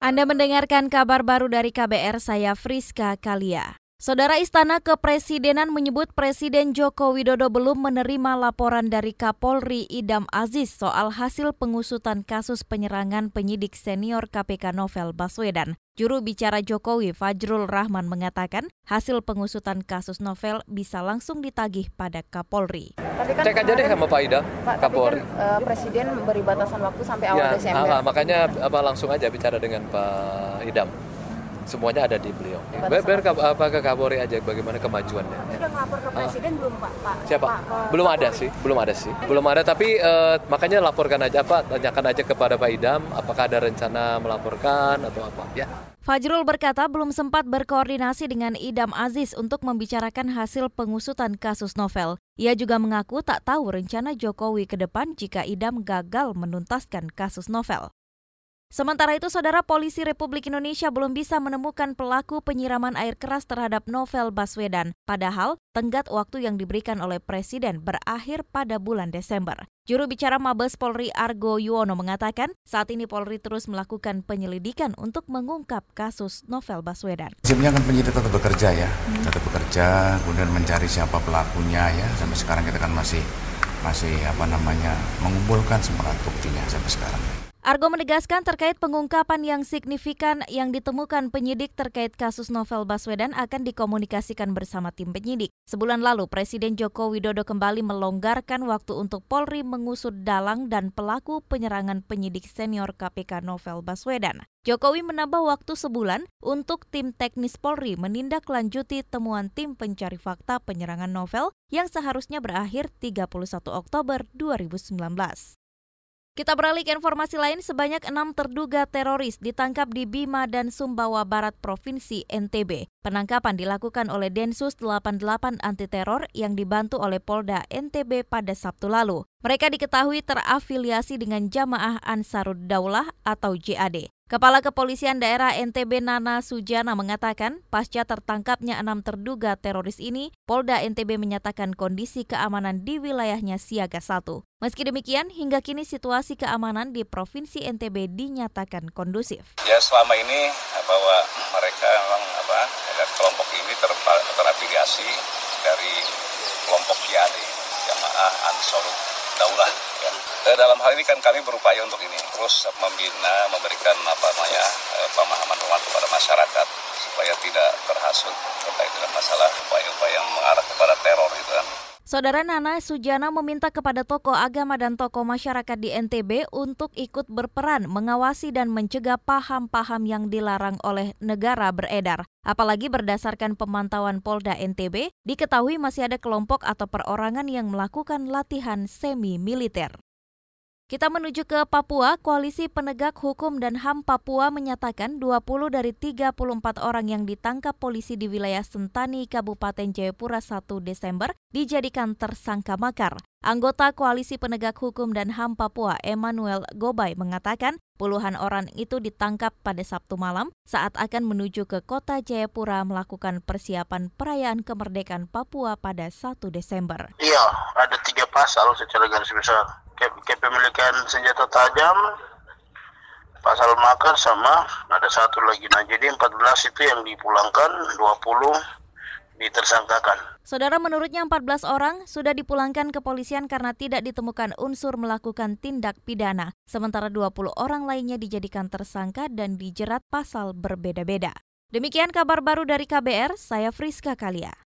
Anda mendengarkan kabar baru dari KBR, saya Friska Kalia. Saudara Istana Kepresidenan menyebut Presiden Joko Widodo belum menerima laporan dari Kapolri Idam Aziz soal hasil pengusutan kasus penyerangan penyidik senior KPK Novel Baswedan. Juru bicara Jokowi Fajrul Rahman mengatakan hasil pengusutan kasus Novel bisa langsung ditagih pada Kapolri. Kan Cek aja deh sama Pak Idam, Pak, Kapolri. Kan, uh, Presiden beri batasan waktu sampai awal ya, Desember. Ya, makanya apa langsung aja bicara dengan Pak Idam semuanya ada di beliau. Biar, biar apa ke Kapolri aja bagaimana kemajuannya. Sudah ngelapor ke presiden uh, belum Pak? Pak Siapa? Pak, uh, belum ada sih, belum ada sih, belum ada. Tapi uh, makanya laporkan aja Pak, tanyakan aja kepada Pak Idam, apakah ada rencana melaporkan atau apa? Ya. Fajrul berkata belum sempat berkoordinasi dengan Idam Aziz untuk membicarakan hasil pengusutan kasus novel. Ia juga mengaku tak tahu rencana Jokowi ke depan jika Idam gagal menuntaskan kasus novel. Sementara itu, Saudara Polisi Republik Indonesia belum bisa menemukan pelaku penyiraman air keras terhadap Novel Baswedan. Padahal, tenggat waktu yang diberikan oleh Presiden berakhir pada bulan Desember. Juru bicara Mabes Polri Argo Yuwono mengatakan, saat ini Polri terus melakukan penyelidikan untuk mengungkap kasus Novel Baswedan. Sebenarnya kan penyidik tetap bekerja ya, hmm. tetap bekerja, kemudian mencari siapa pelakunya ya. Sampai sekarang kita kan masih masih apa namanya mengumpulkan semangat buktinya sampai sekarang. Argo menegaskan terkait pengungkapan yang signifikan yang ditemukan penyidik terkait kasus novel Baswedan akan dikomunikasikan bersama tim penyidik. Sebulan lalu, Presiden Joko Widodo kembali melonggarkan waktu untuk Polri mengusut dalang dan pelaku penyerangan penyidik senior KPK Novel Baswedan. Jokowi menambah waktu sebulan untuk tim teknis Polri menindaklanjuti temuan tim pencari fakta penyerangan novel yang seharusnya berakhir 31 Oktober 2019. Kita beralih ke informasi lain, sebanyak enam terduga teroris ditangkap di Bima dan Sumbawa Barat Provinsi NTB. Penangkapan dilakukan oleh Densus 88 Anti Teror yang dibantu oleh Polda NTB pada Sabtu lalu. Mereka diketahui terafiliasi dengan Jamaah Ansarud Daulah atau JAD. Kepala Kepolisian Daerah NTB Nana Sujana mengatakan, pasca tertangkapnya enam terduga teroris ini, Polda NTB menyatakan kondisi keamanan di wilayahnya siaga satu. Meski demikian, hingga kini situasi keamanan di Provinsi NTB dinyatakan kondusif. Ya selama ini bahwa mereka memang apa kelompok ini ter, terafiliasi dari kelompok JAD, Jamaah Ansarud Daulah Eh, dalam hal ini kan kami berupaya untuk ini terus membina, memberikan apa namanya eh, pemahaman-pemahaman kepada masyarakat supaya tidak terhasut terkait dengan masalah upaya-upaya yang mengarah kepada teror itu kan. Saudara Nana Sujana meminta kepada tokoh agama dan tokoh masyarakat di NTB untuk ikut berperan mengawasi dan mencegah paham-paham yang dilarang oleh negara beredar. Apalagi berdasarkan pemantauan Polda NTB, diketahui masih ada kelompok atau perorangan yang melakukan latihan semi militer. Kita menuju ke Papua, Koalisi Penegak Hukum dan HAM Papua menyatakan 20 dari 34 orang yang ditangkap polisi di wilayah Sentani, Kabupaten Jayapura 1 Desember dijadikan tersangka makar. Anggota Koalisi Penegak Hukum dan HAM Papua, Emmanuel Gobay, mengatakan puluhan orang itu ditangkap pada Sabtu malam saat akan menuju ke kota Jayapura melakukan persiapan perayaan kemerdekaan Papua pada 1 Desember. Iya, ada tiga pasal secara garis besar kepemilikan senjata tajam pasal makar sama ada satu lagi. Nah jadi 14 itu yang dipulangkan 20 ditersangkakan. Saudara menurutnya 14 orang sudah dipulangkan ke polisian karena tidak ditemukan unsur melakukan tindak pidana. Sementara 20 orang lainnya dijadikan tersangka dan dijerat pasal berbeda-beda. Demikian kabar baru dari KBR saya Friska Kalia